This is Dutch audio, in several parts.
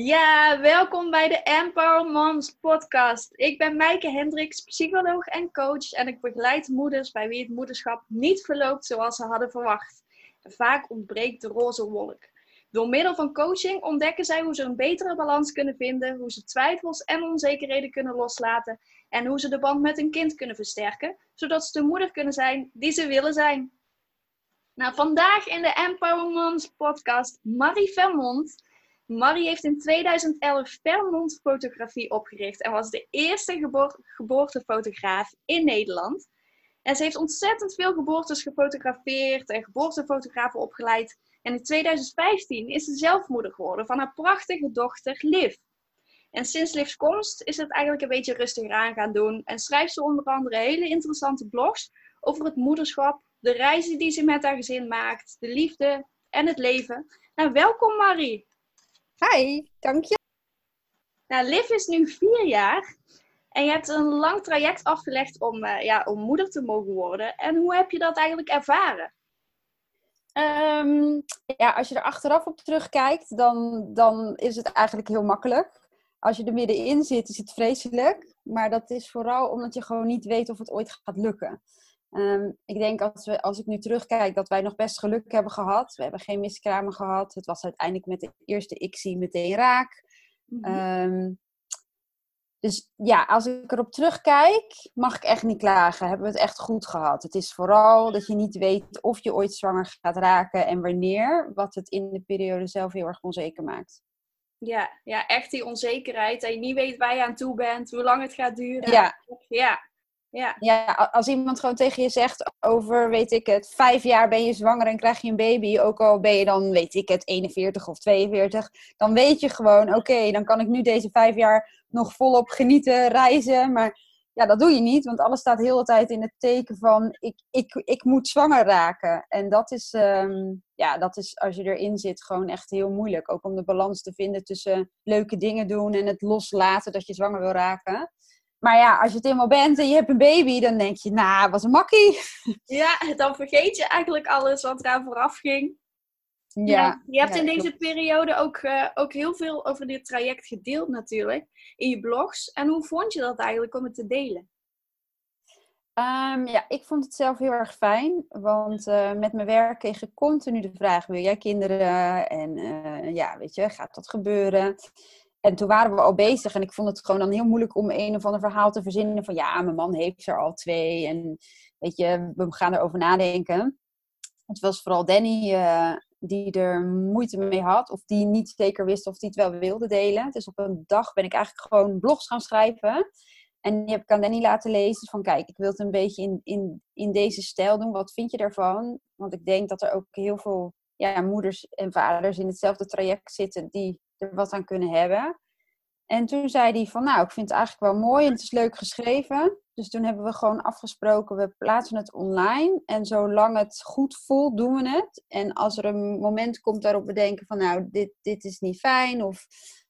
Ja, welkom bij de Empower Moms podcast. Ik ben Maaike Hendricks, psycholoog en coach en ik begeleid moeders bij wie het moederschap niet verloopt zoals ze hadden verwacht. vaak ontbreekt de roze wolk. Door middel van coaching ontdekken zij hoe ze een betere balans kunnen vinden, hoe ze twijfels en onzekerheden kunnen loslaten en hoe ze de band met hun kind kunnen versterken, zodat ze de moeder kunnen zijn die ze willen zijn. Nou, vandaag in de Empower Moms podcast Marie Vermont. Marie heeft in 2011 Vermont Fotografie opgericht en was de eerste geboortefotograaf in Nederland. En ze heeft ontzettend veel geboortes gefotografeerd en geboortefotografen opgeleid. En in 2015 is ze zelfmoeder geworden van haar prachtige dochter Liv. En sinds Liv's komst is het eigenlijk een beetje rustiger aan gaan doen. En schrijft ze onder andere hele interessante blogs over het moederschap, de reizen die ze met haar gezin maakt, de liefde en het leven. Nou, welkom Marie. Hi, dank je. Nou, Liv is nu vier jaar en je hebt een lang traject afgelegd om, uh, ja, om moeder te mogen worden. En hoe heb je dat eigenlijk ervaren? Um, ja, als je er achteraf op terugkijkt, dan, dan is het eigenlijk heel makkelijk. Als je er middenin zit, is het vreselijk. Maar dat is vooral omdat je gewoon niet weet of het ooit gaat lukken. Um, ik denk als, we, als ik nu terugkijk dat wij nog best geluk hebben gehad. We hebben geen miskramen gehad. Het was uiteindelijk met de eerste ICSI meteen raak. Mm -hmm. um, dus ja, als ik erop terugkijk, mag ik echt niet klagen. Hebben we het echt goed gehad. Het is vooral dat je niet weet of je ooit zwanger gaat raken en wanneer. Wat het in de periode zelf heel erg onzeker maakt. Ja, ja echt die onzekerheid. Dat je niet weet waar je aan toe bent, hoe lang het gaat duren. Ja. Ja. Ja. ja, als iemand gewoon tegen je zegt over, weet ik het, vijf jaar ben je zwanger en krijg je een baby, ook al ben je dan, weet ik het, 41 of 42, dan weet je gewoon, oké, dan kan ik nu deze vijf jaar nog volop genieten, reizen, maar ja, dat doe je niet, want alles staat heel de tijd in het teken van, ik, ik, ik moet zwanger raken. En dat is, um, ja, dat is, als je erin zit, gewoon echt heel moeilijk. Ook om de balans te vinden tussen leuke dingen doen en het loslaten dat je zwanger wil raken. Maar ja, als je het eenmaal bent en je hebt een baby, dan denk je, nou, wat een makkie. Ja, dan vergeet je eigenlijk alles wat eraan vooraf ging. Ja. ja je hebt ja, in deze periode ook, uh, ook heel veel over dit traject gedeeld natuurlijk, in je blogs. En hoe vond je dat eigenlijk om het te delen? Um, ja, ik vond het zelf heel erg fijn, want uh, met mijn werk kreeg ik continu de vraag, wil jij kinderen? En uh, ja, weet je, gaat dat gebeuren? En toen waren we al bezig en ik vond het gewoon dan heel moeilijk om een of ander verhaal te verzinnen van ja, mijn man heeft er al twee en weet je, we gaan erover nadenken. Het was vooral Danny uh, die er moeite mee had of die niet zeker wist of hij het wel wilde delen. Dus op een dag ben ik eigenlijk gewoon blogs gaan schrijven. En die heb ik aan Danny laten lezen van kijk, ik wil het een beetje in, in, in deze stijl doen. Wat vind je daarvan? Want ik denk dat er ook heel veel ja, moeders en vaders in hetzelfde traject zitten die er wat aan kunnen hebben. En toen zei hij van, nou, ik vind het eigenlijk wel mooi en het is leuk geschreven. Dus toen hebben we gewoon afgesproken, we plaatsen het online. En zolang het goed voelt, doen we het. En als er een moment komt waarop we denken van, nou, dit, dit is niet fijn. Of,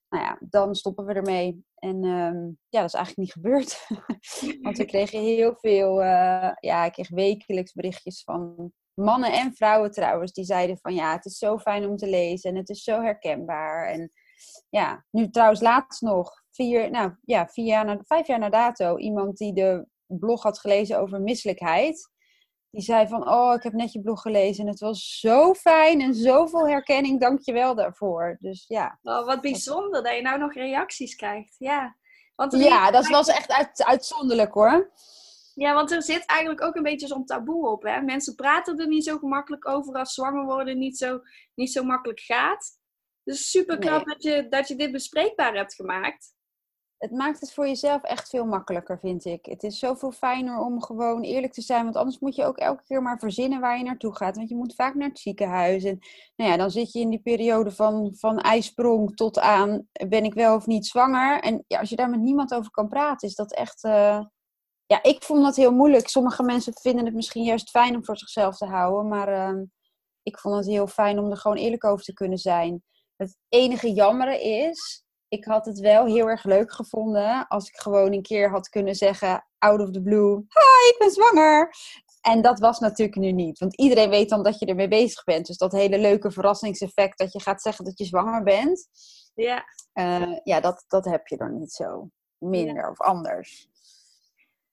nou ja, dan stoppen we ermee. En um, ja, dat is eigenlijk niet gebeurd. Want we kregen heel veel, uh, ja, ik kreeg wekelijks berichtjes van mannen en vrouwen trouwens, die zeiden van ja, het is zo fijn om te lezen en het is zo herkenbaar. En ja, nu trouwens laatst nog, vier, nou ja, vier jaar na, vijf jaar na dato, iemand die de blog had gelezen over misselijkheid. Die zei van, oh, ik heb net je blog gelezen en het was zo fijn en zoveel herkenning, dank je wel daarvoor. Dus ja. Oh, wat bijzonder dat je nou nog reacties krijgt, ja. Want ja, dat was echt uit, uitzonderlijk hoor. Ja, want er zit eigenlijk ook een beetje zo'n taboe op. Hè? Mensen praten er niet zo gemakkelijk over als zwanger worden niet zo, niet zo makkelijk gaat. Dus super knap nee. dat, je, dat je dit bespreekbaar hebt gemaakt. Het maakt het voor jezelf echt veel makkelijker, vind ik. Het is zoveel fijner om gewoon eerlijk te zijn. Want anders moet je ook elke keer maar verzinnen waar je naartoe gaat. Want je moet vaak naar het ziekenhuis. En nou ja, dan zit je in die periode van, van ijsprong tot aan ben ik wel of niet zwanger. En ja, als je daar met niemand over kan praten, is dat echt... Uh, ja, ik vond dat heel moeilijk. Sommige mensen vinden het misschien juist fijn om voor zichzelf te houden. Maar uh, ik vond het heel fijn om er gewoon eerlijk over te kunnen zijn. Het enige jammere is, ik had het wel heel erg leuk gevonden als ik gewoon een keer had kunnen zeggen, out of the blue, hi, ik ben zwanger. En dat was natuurlijk nu niet. Want iedereen weet dan dat je ermee bezig bent. Dus dat hele leuke verrassingseffect dat je gaat zeggen dat je zwanger bent. Ja. Eh, ja, dat, dat heb je dan niet zo. Minder of anders.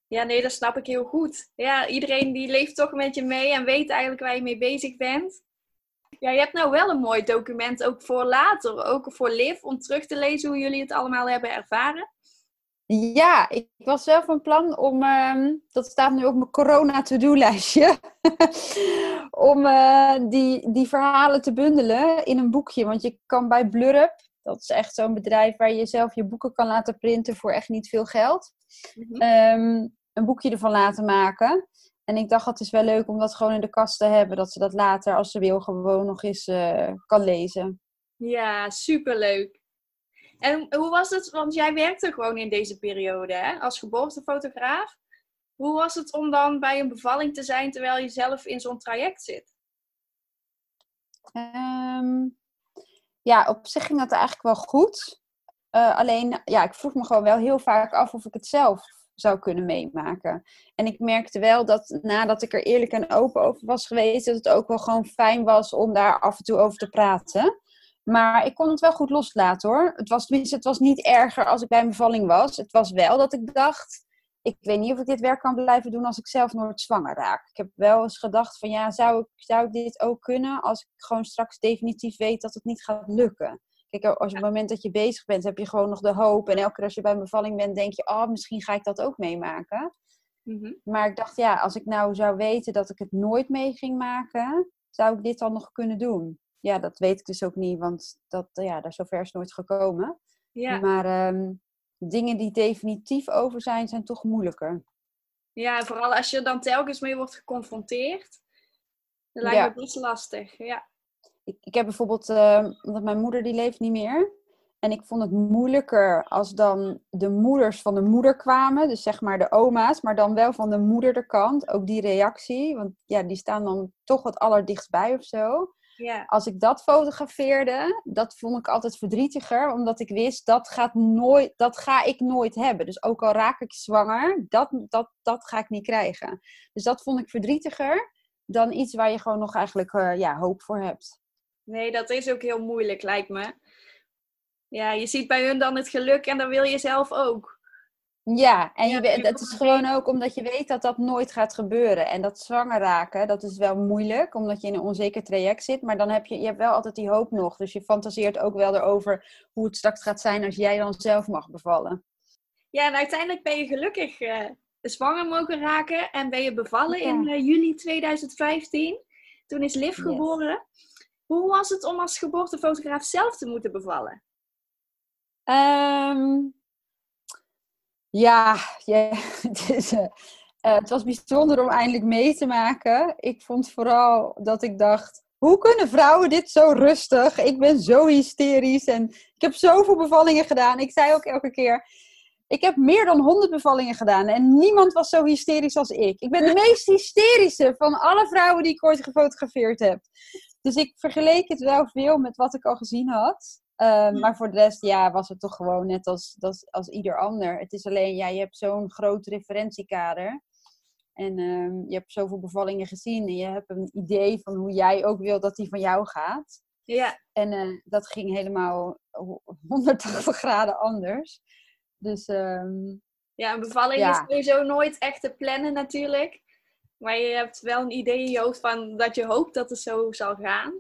Ja, nee, dat snap ik heel goed. Ja, iedereen die leeft toch met je mee en weet eigenlijk waar je mee bezig bent. Ja, je hebt nou wel een mooi document ook voor later, ook voor Liv, om terug te lezen hoe jullie het allemaal hebben ervaren. Ja, ik was wel van plan om, ehm, dat staat nu op mijn corona-to-do-lijstje, om eh, die, die verhalen te bundelen in een boekje. Want je kan bij Blurup, dat is echt zo'n bedrijf waar je zelf je boeken kan laten printen voor echt niet veel geld, mhm. ehm, een boekje ervan laten maken. En ik dacht, het is wel leuk om dat gewoon in de kast te hebben, dat ze dat later, als ze wil, gewoon nog eens uh, kan lezen. Ja, superleuk. En hoe was het, want jij werkte gewoon in deze periode hè, als geboortefotograaf. Hoe was het om dan bij een bevalling te zijn terwijl je zelf in zo'n traject zit? Ehm, ja, op zich ging dat eigenlijk wel goed. Uh, alleen, ja, ik vroeg me gewoon wel heel vaak af of ik het zelf zou kunnen meemaken. En ik merkte wel dat nadat ik er eerlijk en open over was geweest, dat het ook wel gewoon fijn was om daar af en toe over te praten. Maar ik kon het wel goed loslaten hoor. Het was, het was niet erger als ik bij een bevalling was. Het was wel dat ik dacht, ik weet niet of ik dit werk kan blijven doen als ik zelf nooit zwanger raak. Ik heb wel eens gedacht van ja, zou ik, zou ik dit ook kunnen als ik gewoon straks definitief weet dat het niet gaat lukken. Kijk, als op het moment dat je bezig bent, heb je gewoon nog de hoop. En elke keer als je bij een bevalling bent, denk je, oh, misschien ga ik dat ook meemaken. Mhm. Maar ik dacht, ja, als ik nou zou weten dat ik het nooit mee ging maken, zou ik dit dan nog kunnen doen? ja, dat weet ik dus ook niet, want dat, ja, daar zover is nooit gekomen. Ja. Maar ehm, dingen die definitief over zijn, zijn toch moeilijker. Ja, vooral als je dan telkens mee wordt geconfronteerd. Dan lijkt ja. het best lastig, ja. Ik, ik heb bijvoorbeeld, uh, omdat mijn moeder die leeft niet meer. En ik vond het moeilijker als dan de moeders van de moeder kwamen. Dus zeg maar de oma's, maar dan wel van de moederkant. Ook die reactie, want ja, die staan dan toch wat allerdichtst of zo. Ja. Als ik dat fotografeerde, dat vond ik altijd verdrietiger, omdat ik wist dat, gaat nooit, dat ga ik nooit hebben. Dus ook al raak ik zwanger, dat, dat, dat ga ik niet krijgen. Dus dat vond ik verdrietiger dan iets waar je gewoon nog eigenlijk uh, ja, hoop voor hebt. Nee, dat is ook heel moeilijk, lijkt me. Ja, je ziet bij hun dan het geluk en dan wil je zelf ook. Ja, en je, het is gewoon ook omdat je weet dat dat nooit gaat gebeuren. En dat zwanger raken, dat is wel moeilijk, omdat je in een onzeker traject zit. Maar dan heb je, je hebt wel altijd die hoop nog. Dus je fantaseert ook wel erover hoe het straks gaat zijn als jij dan zelf mag bevallen. Ja, en uiteindelijk ben je gelukkig uh, zwanger mogen raken en ben je bevallen in uh, juli 2015. Toen is Liv geboren. Hoe was het om als geboortefotograaf zelf te moeten bevallen? Um, ja, het, is, uh, het was bijzonder om eindelijk mee te maken. Ik vond vooral dat ik dacht, hoe kunnen vrouwen dit zo rustig? Ik ben zo hysterisch en ik heb zoveel bevallingen gedaan. Ik zei ook elke keer, ik heb meer dan 100 bevallingen gedaan en niemand was zo hysterisch als ik. Ik ben de meest hysterische van alle vrouwen die ik ooit gefotografeerd heb. Dus ik vergeleek het wel veel met wat ik al gezien had. Ehm, maar voor de rest, ja, was het toch gewoon net als, als, als ieder ander. Het is alleen, ja, je hebt zo'n groot referentiekader. En um, je hebt zoveel bevallingen gezien. En je hebt een idee van hoe jij ook wil dat die van jou gaat. Ja. En uh, dat ging helemaal 180 graden anders. Dus... Um, ja, een bevalling ja. is sowieso nooit echt te plannen natuurlijk. Maar je hebt wel een idee in je hoofd van dat je hoopt dat het zo zal gaan.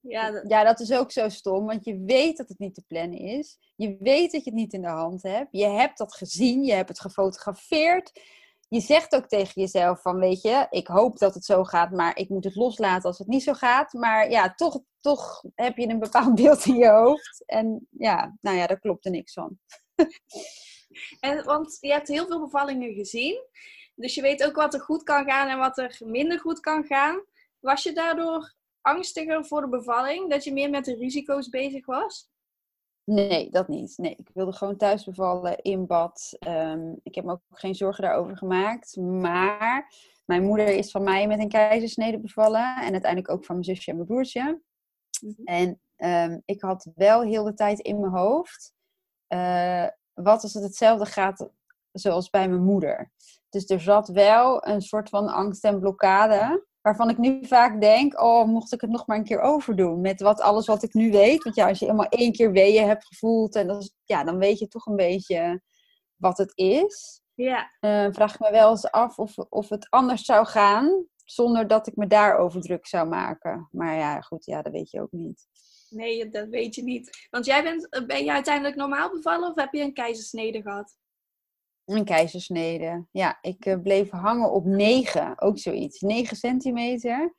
Ja dat... ja, dat is ook zo stom, want je weet dat het niet te plannen is. Je weet dat je het niet in de hand hebt. Je hebt dat gezien, je hebt het gefotografeerd. Je zegt ook tegen jezelf van, weet je, ik hoop dat het zo gaat, maar ik moet het loslaten als het niet zo gaat. Maar ja, toch, toch heb je een bepaald beeld in je hoofd. En ja, nou ja, daar klopt er niks van. En, want je hebt heel veel bevallingen gezien. Dus je weet ook wat er goed kan gaan en wat er minder goed kan gaan. Was je daardoor angstiger voor de bevalling? Dat je meer met de risico's bezig was? Nee, dat niet. Nee, ik wilde gewoon thuis bevallen in bad. Ehm, ik heb me ook geen zorgen daarover gemaakt. Maar mijn moeder is van mij met een keizersnede bevallen. En uiteindelijk ook van mijn zusje en mijn broertje. Mhm. En ehm, ik had wel heel de tijd in mijn hoofd. Uh, wat als het hetzelfde gaat zoals bij mijn moeder? Dus er zat wel een soort van angst en blokkade waarvan ik nu vaak denk, oh, mocht ik het nog maar een keer overdoen met wat, alles wat ik nu weet. Want ja, als je helemaal één keer weeën hebt gevoeld, en dat is, ja, dan weet je toch een beetje wat het is. Ja. Uh, vraag ik me wel eens af of, of het anders zou gaan, zonder dat ik me daarover druk zou maken. Maar ja, goed, ja, dat weet je ook niet. Nee, dat weet je niet. Want jij bent, eh, ben je uiteindelijk normaal bevallen of heb je een keizersnede gehad? Een keizersnede. Ja, ik uh, bleef hangen op 9, ook zoiets. 9 centimeter.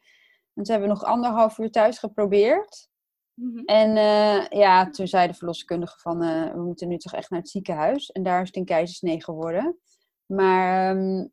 En ze hebben nog anderhalf uur thuis geprobeerd. Mm-hmm. En uh, ja, toen zei de verloskundige van, uh, we moeten nu toch echt naar het ziekenhuis. En daar is het een keizersnee geworden. Maar um,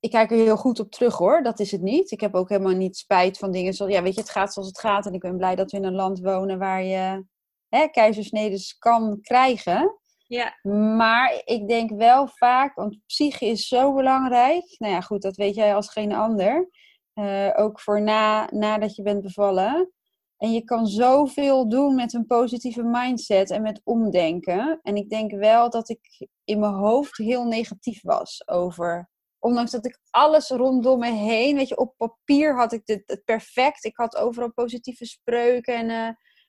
ik kijk er heel goed op terug hoor, dat is het niet. Ik heb ook helemaal niet spijt van dingen zoals, ja weet je, het gaat zoals het gaat. En ik ben blij dat we in een land wonen waar je hè, keizersnedes kan krijgen. Ja. Maar ik denk wel vaak, want psyche is zo belangrijk. Nou ja, goed, dat weet jij als geen ander. Uh, ook voor na, nadat je bent bevallen. En je kan zoveel doen met een positieve mindset en met omdenken. En ik denk wel dat ik in mijn hoofd heel negatief was over. Ondanks dat ik alles rondom me heen, weet je, op papier had ik het, perfect. Ik had overal positieve spreuken. En, uh,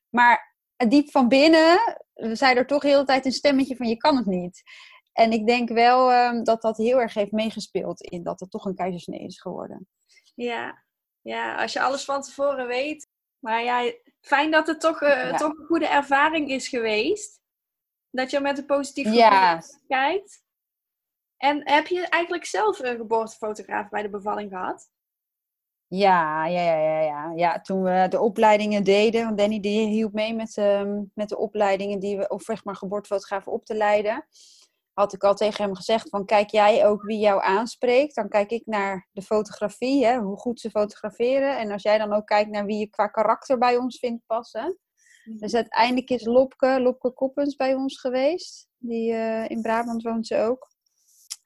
maar diep van binnen zei er toch de hele tijd een stemmetje van je kan het niet. En ik denk wel um, dat dat heel erg heeft meegespeeld in dat het toch een keizersnee is geworden. Ja. ja, als je alles van tevoren weet. Maar ja, fijn dat het toch, uh, ja. toch een goede ervaring is geweest. Dat je met een positief gevoel ja. kijkt. En heb je eigenlijk zelf een geboortefotograaf bij de bevalling gehad? Ja, ja, ja, ja, ja. ja, toen we de opleidingen deden, want Danny die hielp mee met, um, met de opleidingen die we, of zeg maar geboortefotografen op te leiden, had ik al tegen hem gezegd van kijk jij ook wie jou aanspreekt, dan kijk ik naar de fotografie, hè, hoe goed ze fotograferen. En als jij dan ook kijkt naar wie je qua karakter bij ons vindt passen. Mm-hmm. Dus uiteindelijk is Lopke, Lopke Koppens bij ons geweest. Die, uh, in Brabant woont ze ook.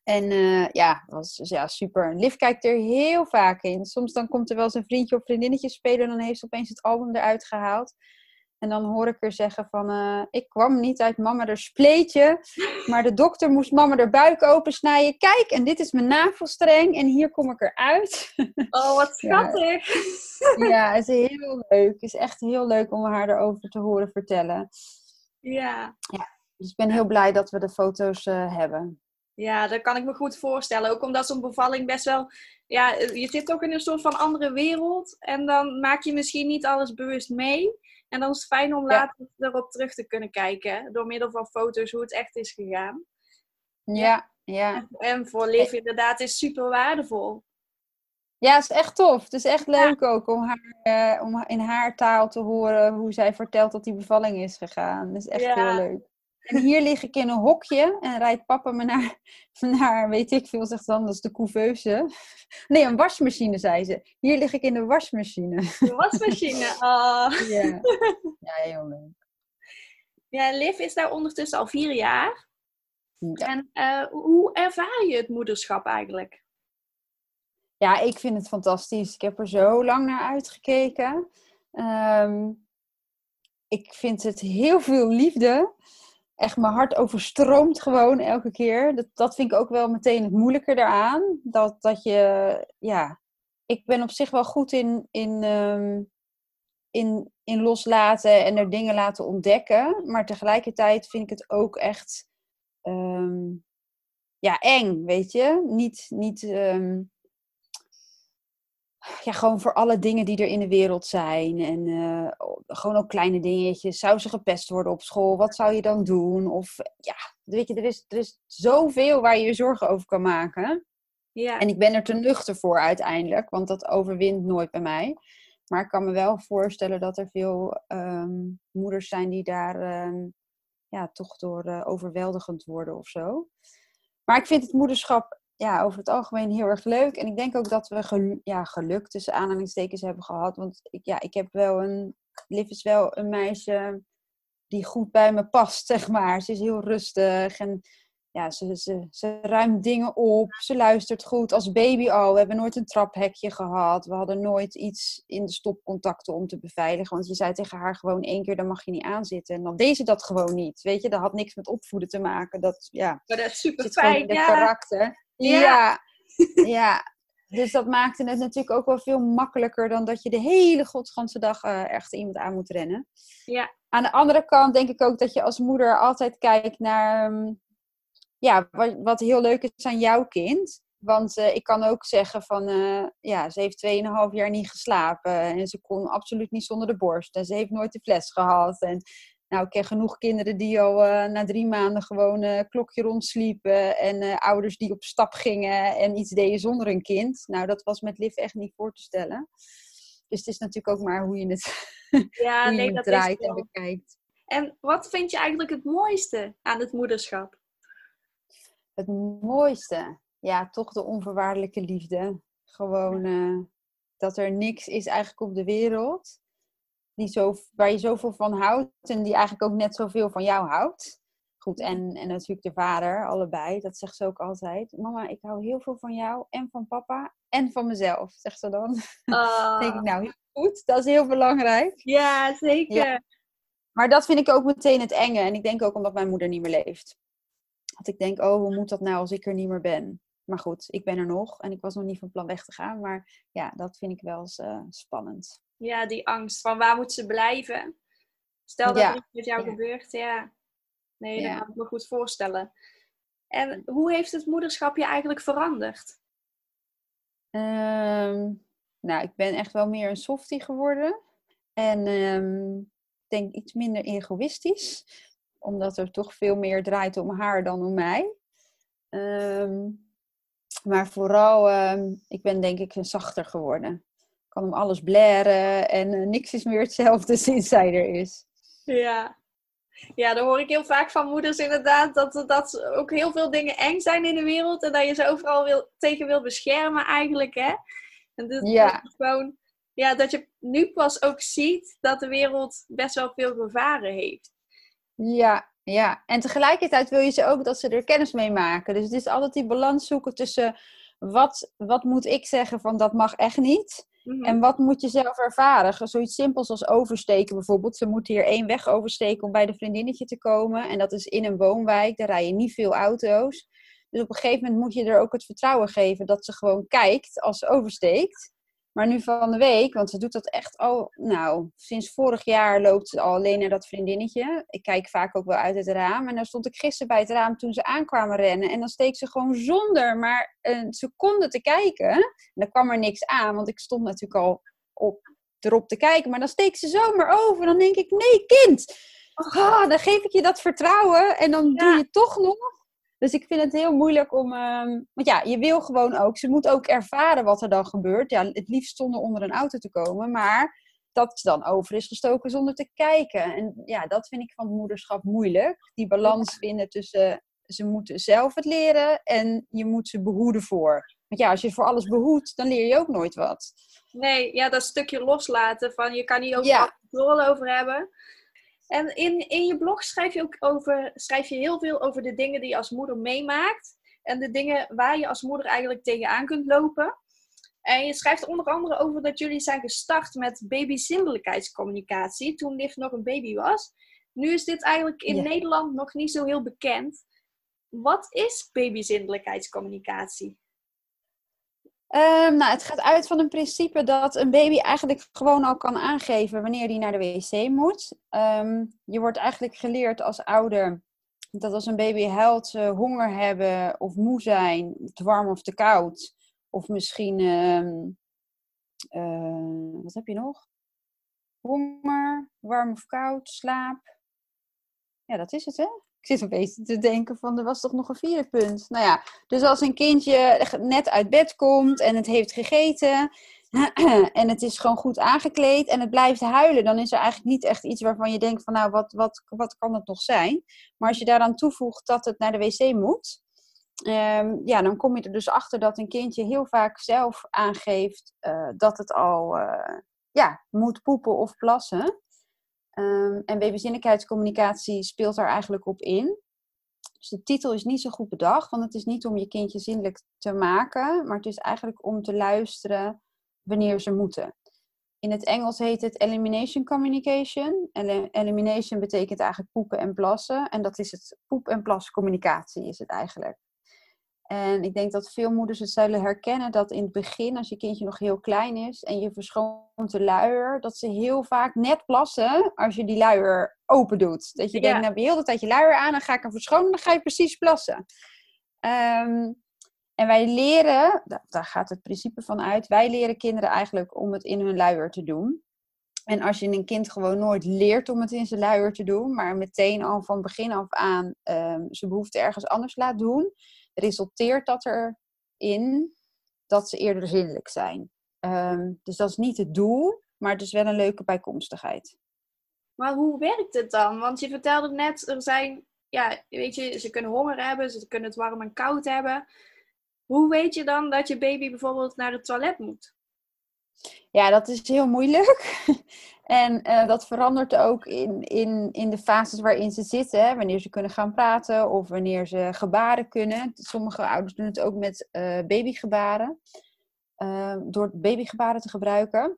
En uh, ja, was dus, ja, super. Liv kijkt er heel vaak in. Soms dan komt er wel eens een vriendje of vriendinnetje spelen en dan heeft ze opeens het album eruit gehaald. En dan hoor ik haar zeggen van, uh, ik kwam niet uit mama er spleetje, maar de dokter moest mama er buik opensnijden. Kijk, en dit is mijn navelstreng en hier kom ik eruit. Oh, wat schattig. Ja, ja, het is heel leuk. Het is echt heel leuk om haar erover te horen vertellen. Ja. ja. Dus ik ben heel blij dat we de foto's uh, hebben. Ja, dat kan ik me goed voorstellen. Ook omdat zo'n bevalling best wel... Ja, je zit toch in een soort van andere wereld. En dan maak je misschien niet alles bewust mee. En dan is het fijn om later erop terug te kunnen kijken. Door middel van foto's hoe het echt is gegaan. Ja, ja. En voor Liv inderdaad is super waardevol. Ja, het is echt tof. Het is echt leuk ja. ook om, haar, uh, om in haar taal te horen hoe zij vertelt dat die bevalling is gegaan. Dat is echt ja. heel leuk. En hier lig ik in een hokje en rijdt papa me naar, naar weet ik veel, zegt dan, dat is de couveuse. Nee, een wasmachine, zei ze. Hier lig ik in de wasmachine. De wasmachine, oh. Ja, ja heel leuk. Ja, Liv is daar ondertussen al vier jaar. Ja. En uh, hoe ervaar je het moederschap eigenlijk? Ja, ik vind het fantastisch. Ik heb er zo lang naar uitgekeken. Um, ik vind het heel veel liefde echt mijn hart overstroomt gewoon elke keer. Dat, dat vind ik ook wel meteen het moeilijke daaraan. Dat, dat je, ja, ik ben op zich wel goed in, in, um, in, in loslaten en er dingen laten ontdekken. Maar tegelijkertijd vind ik het ook echt, um, ja, eng, weet je. Niet, niet um, ja, gewoon voor alle dingen die er in de wereld zijn. En uh, gewoon ook kleine dingetjes. Zou ze gepest worden op school? Wat zou je dan doen? Of ja, weet je, er is, er is zoveel waar je je zorgen over kan maken. Ja. En ik ben er te nuchter voor uiteindelijk, want dat overwint nooit bij mij. Maar ik kan me wel voorstellen dat er veel um, moeders zijn die daar um, ja, toch door uh, overweldigend worden of zo. Maar ik vind het moederschap ja, over het algemeen heel erg leuk. En ik denk ook dat we gelu ja, geluk tussen aanhalingstekens hebben gehad. Want ik, ja, ik heb wel een. Liv is wel een meisje die goed bij me past, zeg maar. Ze is heel rustig en ja, ze, ze, ze ruimt dingen op. Ze luistert goed. Als baby al. We hebben nooit een traphekje gehad. We hadden nooit iets in de stopcontacten om te beveiligen. Want je zei tegen haar gewoon één keer, dan mag je niet aanzitten. En dan deed ze dat gewoon niet. Weet je, dat had niks met opvoeden te maken. Dat, ja, maar dat is super fijn, ja. karakter. Ja. ja. ja. Dus dat maakte het natuurlijk ook wel veel makkelijker dan dat je de hele godsganse dag uh, echt iemand aan moet rennen. Ja. Aan de andere kant denk ik ook dat je als moeder altijd kijkt naar mm, ja, wat, wat heel leuk is aan jouw kind. Want uh, ik kan ook zeggen van, uh, ja, ze heeft 2,5 jaar niet geslapen. En ze kon absoluut niet zonder de borst. En ze heeft nooit de fles gehad. En nou, ik ken genoeg kinderen die al uh, na drie maanden gewoon uh, klokje rondsliepen. En uh, ouders die op stap gingen en iets deden zonder een kind. Nou, dat was met Liv echt niet voor te stellen. Dus het is natuurlijk ook maar hoe je het, ja, hoe nee, je het dat draait is en bekijkt. En wat vind je eigenlijk het mooiste aan het moederschap? Het mooiste, ja, toch de onvoorwaardelijke liefde. Gewoon eh, dat er niks is eigenlijk op de wereld die zo, waar je zoveel van houdt en die eigenlijk ook net zoveel van jou houdt. Goed, en, en natuurlijk de vader, allebei. Dat zegt ze ook altijd. Mama, ik hou heel veel van jou en van papa en van mezelf, zegt ze dan. Ah, denk ik, nou, heel goed. Dat is heel belangrijk. ja, zeker. Ja. Maar dat vind ik ook meteen het enge. En ik denk ook omdat mijn moeder niet meer leeft. Dat ik denk, oh, hoe moet dat nou als ik er niet meer ben? Maar goed, ik ben er nog en ik was nog niet van plan weg te gaan. Maar ja, dat vind ik wel eens uh, spannend. Ja, die angst van waar moet ze blijven? Stel dat Ja, er iets met jou ja. gebeurt, ja. Nee, dat kan ik me goed voorstellen. En hoe heeft het moederschap je eigenlijk veranderd? Ehm, nou, ik ben echt wel meer een softie geworden. En ik denk iets minder egoïstisch. Omdat er toch veel meer draait om haar dan om mij. Ehm, maar vooral, ik ben denk ik een zachter geworden. Kan om alles blaren en eh, niks is meer hetzelfde sinds zij er is. Ja. Ja, dan hoor ik heel vaak van moeders inderdaad dat, dat ook heel veel dingen eng zijn in de wereld en dat je ze overal wil, tegen wil beschermen eigenlijk, hè? En dat, Ja. dat gewoon, ja, dat je nu pas ook ziet dat de wereld best wel veel gevaren heeft. Ja, ja. En tegelijkertijd wil je ze ook dat ze er kennis mee maken. Dus het is altijd die balans zoeken tussen wat, wat moet ik zeggen van dat mag echt niet. Mhm. En wat moet je zelf ervaren? Zoiets simpels als oversteken bijvoorbeeld. Ze moeten hier één weg oversteken om bij de vriendinnetje te komen. En dat is in een woonwijk. Daar rijden niet veel auto's. Dus op een gegeven moment moet je er ook het vertrouwen geven dat ze gewoon kijkt als ze oversteekt. Maar nu van de week, want ze doet dat echt al, nou, sinds vorig jaar loopt ze al alleen naar dat vriendinnetje. Ik kijk vaak ook wel uit het raam. En dan stond ik gisteren bij het raam toen ze aankwamen rennen. En dan steekt ze gewoon zonder maar een seconde te kijken. En dan kwam er niks aan, want ik stond natuurlijk al op, erop te kijken. Maar dan steekt ze zomaar over. Dan denk ik, nee kind, ah, dan geef ik je dat vertrouwen. En dan doe je toch nog. Dus ik vind het heel moeilijk om. ehm, want ja, je wil gewoon ook. Ze moet ook ervaren wat er dan gebeurt. Ja, het liefst zonder onder een auto te komen. Maar dat ze dan over is gestoken zonder te kijken. En ja, dat vind ik van het moederschap moeilijk. Die balans vinden tussen. Ze moeten zelf het leren en je moet ze behoeden voor. Want ja, als je voor alles behoedt, dan leer je ook nooit wat. Nee, ja, dat stukje loslaten van je kan niet overal Ja. controle over hebben. En in, in je blog schrijf je ook over, schrijf je heel veel over de dingen die je als moeder meemaakt. En de dingen waar je als moeder eigenlijk tegenaan kunt lopen. En je schrijft onder andere over dat jullie zijn gestart met babyzindelijkheidscommunicatie toen Liv nog een baby was. Nu is dit eigenlijk in Ja. Nederland nog niet zo heel bekend. Wat is babyzindelijkheidscommunicatie? Ehm, nou, het gaat uit van een principe dat een baby eigenlijk gewoon al kan aangeven wanneer die naar de wc moet. Ehm, je wordt eigenlijk geleerd als ouder dat als een baby huilt, honger hebben of moe zijn, te warm of te koud. Of misschien, ehm, eh, wat heb je nog? Honger, warm of koud, slaap. Ja, dat is het hè? Ik zit een beetje te denken van, er was toch nog een vierde punt. Nou ja, dus als een kindje net uit bed komt en het heeft gegeten en het is gewoon goed aangekleed en het blijft huilen, dan is er eigenlijk niet echt iets waarvan je denkt van, nou, wat, wat, wat kan het nog zijn? Maar als je daaraan toevoegt dat het naar de wc moet, ehm, ja, dan kom je er dus achter dat een kindje heel vaak zelf aangeeft eh, dat het al eh, ja, moet poepen of plassen. Ehm, en babyzinnelijkheidscommunicatie speelt daar eigenlijk op in. Dus de titel is niet zo goed bedacht, want het is niet om je kindje zinnelijk te maken, maar het is eigenlijk om te luisteren wanneer ze moeten. In het Engels heet het elimination communication. Eli- elimination betekent eigenlijk poepen en plassen. En dat is het poep- en plascommunicatie is het eigenlijk. En ik denk dat veel moeders het zullen herkennen dat in het begin, als je kindje nog heel klein is en je verschoont de luier, dat ze heel vaak net plassen als je die luier open doet. Dat je denkt, nou heb je heel de tijd je luier aan, dan ga ik hem verschonen, dan ga je precies plassen. Ehm, en wij leren, daar gaat het principe van uit, wij leren kinderen eigenlijk om het in hun luier te doen. En als je een kind gewoon nooit leert om het in zijn luier te doen, maar meteen al van begin af aan um, zijn behoefte ergens anders laat doen, resulteert dat erin dat ze eerder zinnelijk zijn. Ehm, dus dat is niet het doel, maar het is wel een leuke bijkomstigheid. Maar hoe werkt het dan? Want je vertelde net, er zijn, ja, weet je, ze kunnen honger hebben, ze kunnen het warm en koud hebben. Hoe weet je dan dat je baby bijvoorbeeld naar het toilet moet? Ja, dat is heel moeilijk. en uh, dat verandert ook in, in, in de fases waarin ze zitten. Wanneer ze kunnen gaan praten of wanneer ze gebaren kunnen. Sommige ouders doen het ook met uh, babygebaren. Uh, door babygebaren te gebruiken.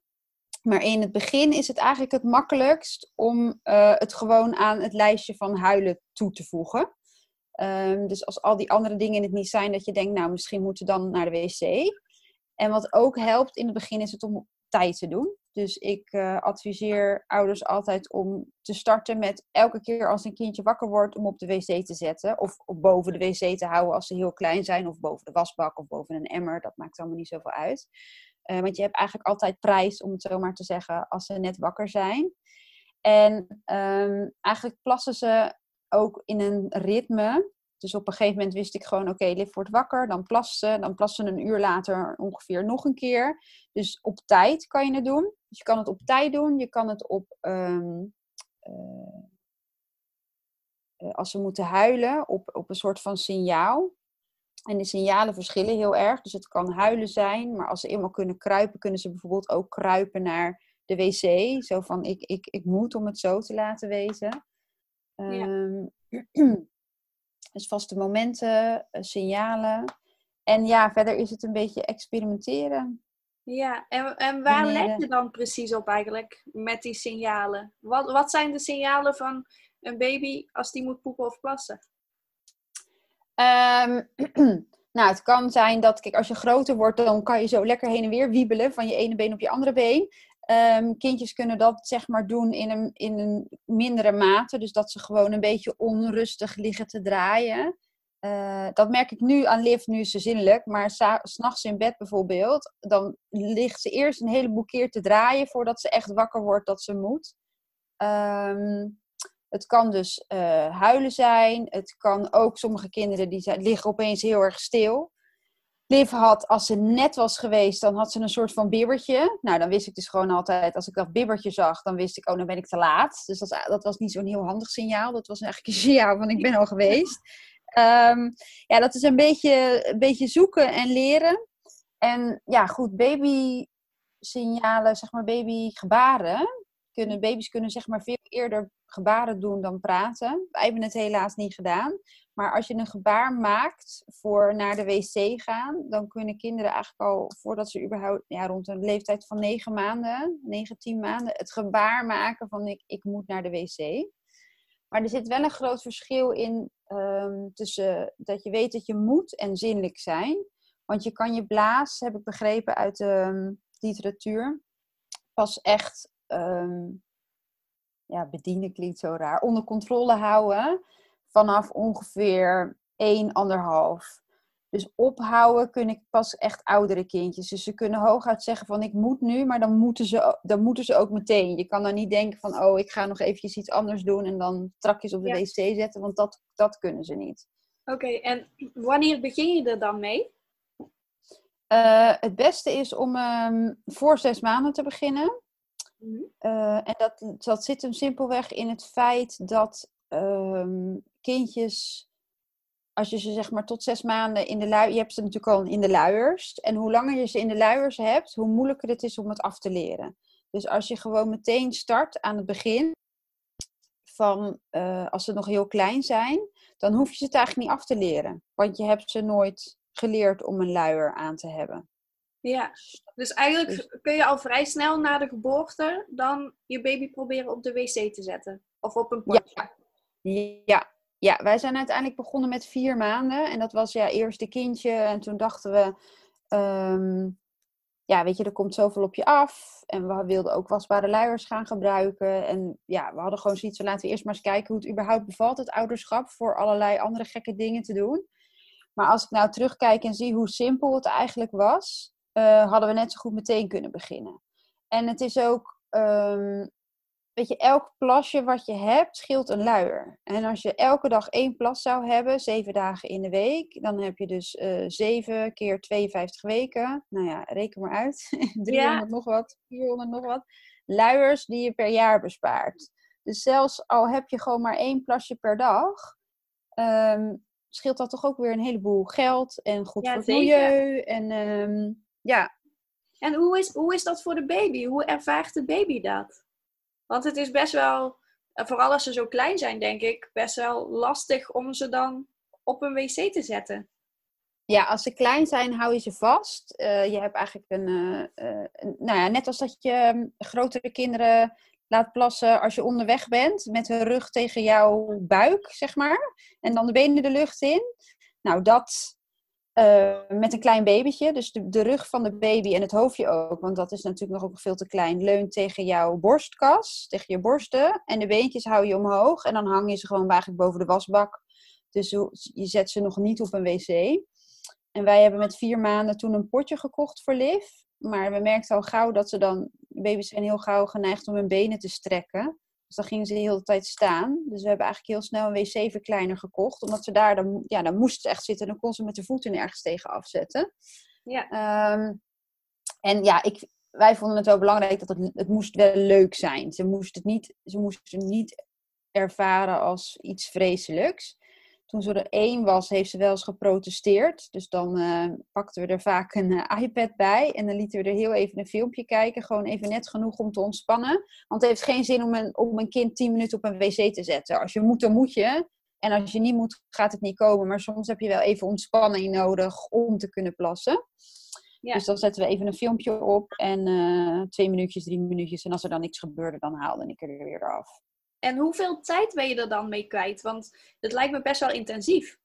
Maar in het begin is het eigenlijk het makkelijkst om het gewoon aan het lijstje van huilen toe te voegen. Um, dus als al die andere dingen het niet zijn, dat je denkt, nou misschien moeten we dan naar de wc. En wat ook helpt in het begin is het om tijd te doen. Dus ik uh, adviseer ouders altijd om te starten met elke keer als een kindje wakker wordt om op de wc te zetten. Of boven de wc te houden als ze heel klein zijn. Of boven de wasbak of boven een emmer. Dat maakt allemaal niet zoveel uit. Uh, want je hebt eigenlijk altijd prijs, om het zo maar te zeggen, als ze net wakker zijn. En um, eigenlijk plassen ze ook in een ritme dus op een gegeven moment wist ik gewoon, oké, okay, wordt wakker, dan plassen, dan plassen een uur later ongeveer nog een keer. Dus op tijd kan je het doen. Dus je kan het op tijd doen, je kan het op, um, uh, als ze moeten huilen, op, op een soort van signaal. En de signalen verschillen heel erg. Dus het kan huilen zijn, maar als ze eenmaal kunnen kruipen, kunnen ze bijvoorbeeld ook kruipen naar de wc. Zo van, ik, ik, ik moet om het zo te laten wezen. Ja. Um, Dus vaste momenten, eh, signalen. En ja, verder is het een beetje experimenteren. Ja, en, en waar let je dan precies op eigenlijk met die signalen? Wat, wat zijn de signalen van een baby als die moet poepen of plassen? Um, nou, het kan zijn dat, kijk, als je groter wordt, dan kan je zo lekker heen en weer wiebelen van je ene been op je andere been. Um, kindjes kunnen dat zeg maar doen in een, in een mindere mate. Dus dat ze gewoon een beetje onrustig liggen te draaien. Uh, dat merk ik nu aan Liv, nu is ze zinnelijk. Maar s'nachts in bed bijvoorbeeld, dan ligt ze eerst een heleboel keer te draaien voordat ze echt wakker wordt dat ze moet. Um, het kan dus uh, huilen zijn. Het kan ook, sommige kinderen die zijn, liggen opeens heel erg stil. Liv had, als ze net was geweest, dan had ze een soort van bibbertje. Nou, dan wist ik dus gewoon altijd, als ik dat bibbertje zag, dan wist ik, oh, dan ben ik te laat. Dus dat, was niet zo'n heel handig signaal. Dat was eigenlijk een signaal van, ik ben al geweest. Um, ja, dat is een beetje, een beetje zoeken en leren. En ja, goed, baby signalen, zeg maar babygebaren. Kunnen, baby's kunnen zeg maar veel eerder gebaren doen dan praten. Wij hebben het helaas niet gedaan. Maar als je een gebaar maakt voor naar de wc gaan, dan kunnen kinderen eigenlijk al voordat ze überhaupt ja, rond een leeftijd van 9 maanden, 9, 10 maanden, het gebaar maken van ik, ik moet naar de wc. Maar er zit wel een groot verschil in um, tussen dat je weet dat je moet en zinnelijk zijn. Want je kan je blaas, heb ik begrepen uit de um, literatuur, pas echt um, ja, bedienen klinkt zo raar, onder controle houden vanaf ongeveer 1,5. Dus ophouden kunnen pas echt oudere kindjes. Dus ze kunnen hooguit zeggen van ik moet nu, maar dan moeten ze, dan moeten ze ook meteen. Je kan dan niet denken van oh ik ga nog eventjes iets anders doen en dan strakjes op de wc zetten, want dat, dat kunnen ze niet. Oké, en wanneer begin je er dan mee? Uh, het beste is om um, voor zes maanden te beginnen. Mm uh, en dat, dat zit hem simpelweg in het feit dat um, kindjes, als je ze zeg maar tot zes maanden in de luiers, je hebt ze natuurlijk al in de luiers. En hoe langer je ze in de luiers hebt, hoe moeilijker het is om het af te leren. Dus als je gewoon meteen start aan het begin, van uh, als ze nog heel klein zijn, dan hoef je ze het eigenlijk niet af te leren. Want je hebt ze nooit geleerd om een luier aan te hebben. Ja, dus eigenlijk dus kun je al vrij snel na de geboorte dan je baby proberen op de wc te zetten. Of op een potje. Ja, ja, Ja, wij zijn uiteindelijk begonnen met vier maanden. En dat was ja eerst de kindje. En toen dachten we, ehm, ja, weet je, er komt zoveel op je af. En we wilden ook wasbare luiers gaan gebruiken. En ja, we hadden gewoon zoiets van, laten we eerst maar eens kijken hoe het überhaupt bevalt, het ouderschap, voor allerlei andere gekke dingen te doen. Maar als ik nou terugkijk en zie hoe simpel het eigenlijk was, uh, hadden we net zo goed meteen kunnen beginnen. En het is ook, um, weet je, elk plasje wat je hebt scheelt een luier. En als je elke dag één plas zou hebben, zeven dagen in de week, dan heb je dus uh, zeven keer 52 weken. Nou ja, reken maar uit. 300 ja. nog wat, 400 nog wat. Luiers die je per jaar bespaart. Dus zelfs al heb je gewoon maar één plasje per dag, um, scheelt dat toch ook weer een heleboel geld en goed voor het milieu. En um, ja. En hoe is, hoe is dat voor de baby? Hoe ervaart de baby dat? Want het is best wel, vooral als ze zo klein zijn, denk ik, best wel lastig om ze dan op een wc te zetten. Ja, als ze klein zijn, hou je ze vast. Uh, je hebt eigenlijk een, uh, uh, nou ja, net als dat je ehm, grotere kinderen laat plassen als je onderweg bent, met hun rug tegen jouw buik, zeg maar. En dan de benen de lucht in. Nou, dat uh, met een klein babytje. Dus de, de, rug van de baby en het hoofdje ook, want dat is natuurlijk nog ook veel te klein, leunt tegen jouw borstkas, tegen je borsten. En de beentjes hou je omhoog en dan hang je ze gewoon eigenlijk boven de wasbak. Dus je zet ze nog niet op een wc. En wij hebben met vier maanden toen een potje gekocht voor Liv. Maar we merkten al gauw dat ze dan, baby's zijn heel gauw geneigd om hun benen te strekken. Dus dan gingen ze de hele tijd staan. Dus we hebben eigenlijk heel snel een wc-verkleiner gekocht. Omdat ze daar, dan, ja, dan moest ze echt zitten. Dan kon ze met de voeten ergens tegen afzetten. Ja. Um, en ja, ik, wij vonden het wel belangrijk dat het, het moest wel leuk zijn. Ze moest het niet, ze moest het niet ervaren als iets vreselijks toen ze er één was, heeft ze wel eens geprotesteerd. Dus dan uh, pakten we er vaak een uh, iPad bij. En dan lieten we er heel even een filmpje kijken. Gewoon even net genoeg om te ontspannen. Want het heeft geen zin om een, om een kind 10 minuten op een wc te zetten. Als je moet, dan moet je. En als je niet moet, gaat het niet komen. Maar soms heb je wel even ontspanning nodig om te kunnen plassen. Ja. Dus dan zetten we even een filmpje op. En uh, twee minuutjes, drie minuutjes. En als er dan niks gebeurde, dan haalde ik er weer af. En hoeveel tijd ben je er dan mee kwijt? Want het lijkt me best wel intensief.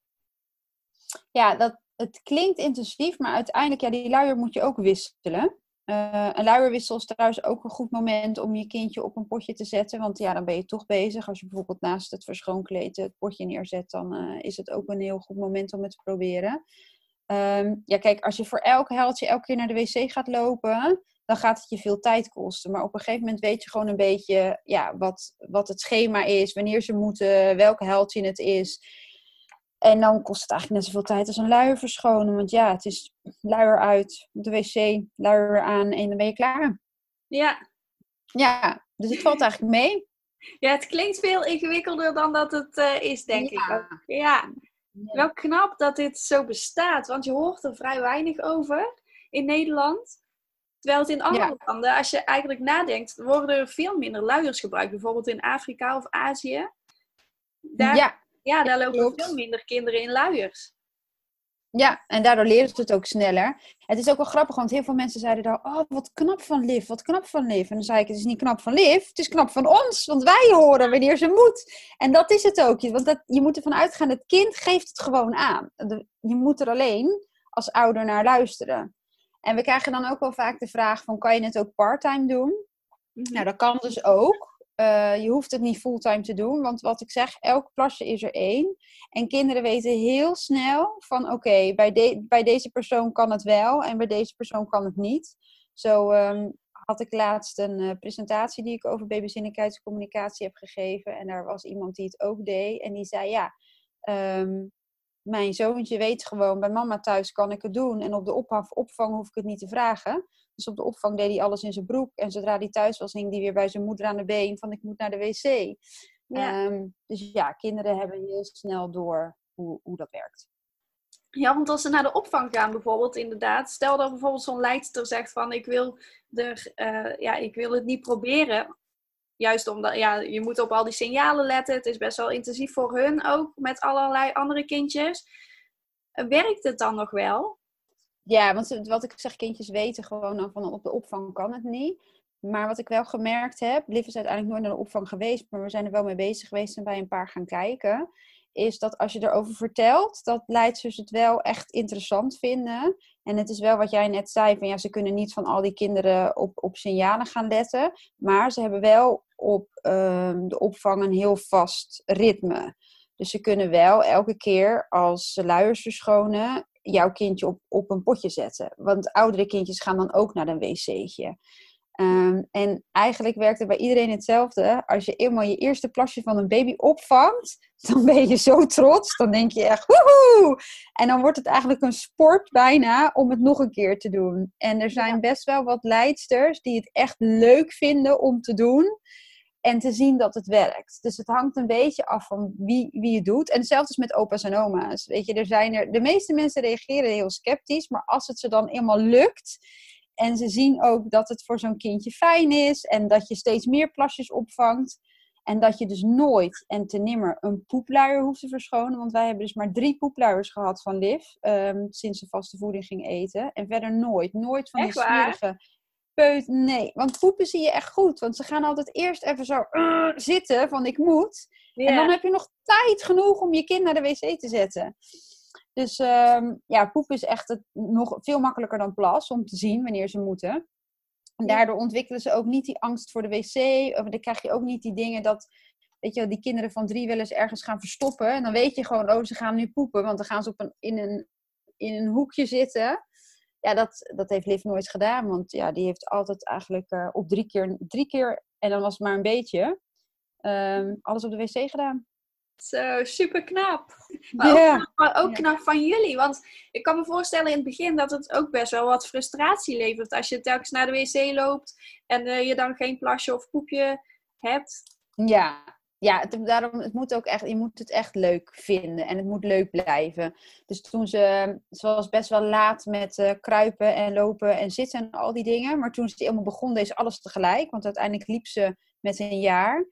Ja, dat, het klinkt intensief, maar uiteindelijk, ja, die luier moet je ook wisselen. Uh, een luierwissel is trouwens ook een goed moment om je kindje op een potje te zetten. Want ja, dan ben je toch bezig. Als je bijvoorbeeld naast het verschoonkleden het potje neerzet, dan uh, is het ook een heel goed moment om het te proberen. Um, ja, kijk, als je voor elk heldje elke keer naar de wc gaat lopen, dan gaat het je veel tijd kosten. Maar op een gegeven moment weet je gewoon een beetje ja, wat, wat het schema is, wanneer ze moeten, welke heldje het is. En dan kost het eigenlijk net zoveel tijd als een luier verschonen. Want ja, het is luier uit, de wc, luier aan en dan ben je klaar. Ja. Ja, dus het valt eigenlijk mee. Ja, het klinkt veel ingewikkelder dan dat het uh, is, denk ja. ik. Ja. ja. Wel knap dat dit zo bestaat, want je hoort er vrij weinig over in Nederland. Terwijl het in andere landen, als je eigenlijk nadenkt, worden er veel minder luiers gebruikt. Bijvoorbeeld in Afrika of Azië. Daar, ja. ja, daar lopen Klopt. veel minder kinderen in luiers. Ja, en daardoor leren ze het ook sneller. Het is ook wel grappig, want heel veel mensen zeiden dan... Oh, wat knap van Liv, wat knap van Liv. En dan zei ik, het is niet knap van Liv, het is knap van ons. Want wij horen wanneer ze moet. En dat is het ook. Want dat, je moet ervan uitgaan, het kind geeft het gewoon aan. Je moet er alleen als ouder naar luisteren. En we krijgen dan ook wel vaak de vraag van, kan je het ook parttime doen? Mhm. Nou, dat kan dus ook. Uh, je hoeft het niet fulltime te doen, want wat ik zeg, elk plasje is er één. En kinderen weten heel snel van, oké, bij, de, bij deze persoon kan het wel en bij deze persoon kan het niet. Zo um, had ik laatst een uh, presentatie die ik over babyzinnelijkheidscommunicatie heb gegeven. En daar was iemand die het ook deed. En die zei, ja, um, mijn zoontje weet gewoon, bij mama thuis kan ik het doen. En op de opvang hoef ik het niet te vragen. Dus op de opvang deed hij alles in zijn broek. En zodra hij thuis was, hing hij weer bij zijn moeder aan de been van ik moet naar de wc. Ja. Ehm, dus ja, kinderen hebben heel snel door hoe, hoe dat werkt. Ja, want als ze naar de opvang gaan bijvoorbeeld, inderdaad. Stel dat bijvoorbeeld zo'n leidster zegt van ik wil, er, uh, ja, ik wil het niet proberen. Juist omdat ja, je moet op al die signalen letten. Het is best wel intensief voor hun ook met allerlei andere kindjes. Werkt het dan nog wel? Ja, want wat ik zeg, kindjes weten gewoon van op de opvang kan het niet. Maar wat ik wel gemerkt heb, Liv is uiteindelijk nooit naar de opvang geweest, maar we zijn er wel mee bezig geweest en bij een paar gaan kijken, is dat als je erover vertelt, dat leidsters het wel echt interessant vinden. En het is wel wat jij net zei, van ja, ze kunnen niet van al die kinderen op, op signalen gaan letten. Maar ze hebben wel op ehm, de opvang een heel vast ritme. Dus ze kunnen wel elke keer als ze luiers verschonen, jouw kindje op, op een potje zetten. Want oudere kindjes gaan dan ook naar een wc'tje. Ehm, en eigenlijk werkt het bij iedereen hetzelfde. Als je eenmaal je eerste plasje van een baby opvangt, dan ben je zo trots. Dan denk je echt, woehoe! En dan wordt het eigenlijk een sport bijna om het nog een keer te doen. En er zijn best wel wat leidsters die het echt leuk vinden om te doen. En te zien dat het werkt. Dus het hangt een beetje af van wie, wie het doet. En hetzelfde is met opa's en oma's. Weet je, er zijn er, de meeste mensen reageren heel sceptisch. Maar als het ze dan eenmaal lukt en ze zien ook dat het voor zo'n kindje fijn is en dat je steeds meer plasjes opvangt. En dat je dus nooit en te nimmer een poepluier hoeft te verschonen. Want wij hebben dus maar drie poepluiers gehad van Liv. Um, sinds ze vaste voeding ging eten. En verder nooit. Nooit van die smerige peut. Nee, want poepen zie je echt goed. Want ze gaan altijd eerst even zo uh, zitten van ik moet. En dan heb je nog tijd genoeg om je kind naar de wc te zetten. Dus um, ja, poep is echt het, nog veel makkelijker dan plas om te zien wanneer ze moeten. En daardoor ontwikkelen ze ook niet die angst voor de wc. Of dan krijg je ook niet die dingen dat, weet je, die kinderen van drie wel eens ergens gaan verstoppen. En dan weet je gewoon, oh, ze gaan nu poepen. Want dan gaan ze op een, in, een, in een hoekje zitten. Ja, dat, dat heeft Liv nooit gedaan. Want ja, die heeft altijd eigenlijk uh, op drie keer, drie keer, en dan was het maar een beetje, um, alles op de wc gedaan. Zo, super knap. Maar yeah. ook, knap, ook knap van jullie. Want ik kan me voorstellen in het begin dat het ook best wel wat frustratie levert. Als je telkens naar de wc loopt en uh, je dan geen plasje of poepje hebt. Ja, ja het, daarom, het moet ook echt, je moet het echt leuk vinden en het moet leuk blijven. Dus toen ze, ze was best wel laat met uh, kruipen en lopen en zitten en al die dingen. Maar toen ze helemaal begon, deed ze alles tegelijk. Want uiteindelijk liep ze met een jaar.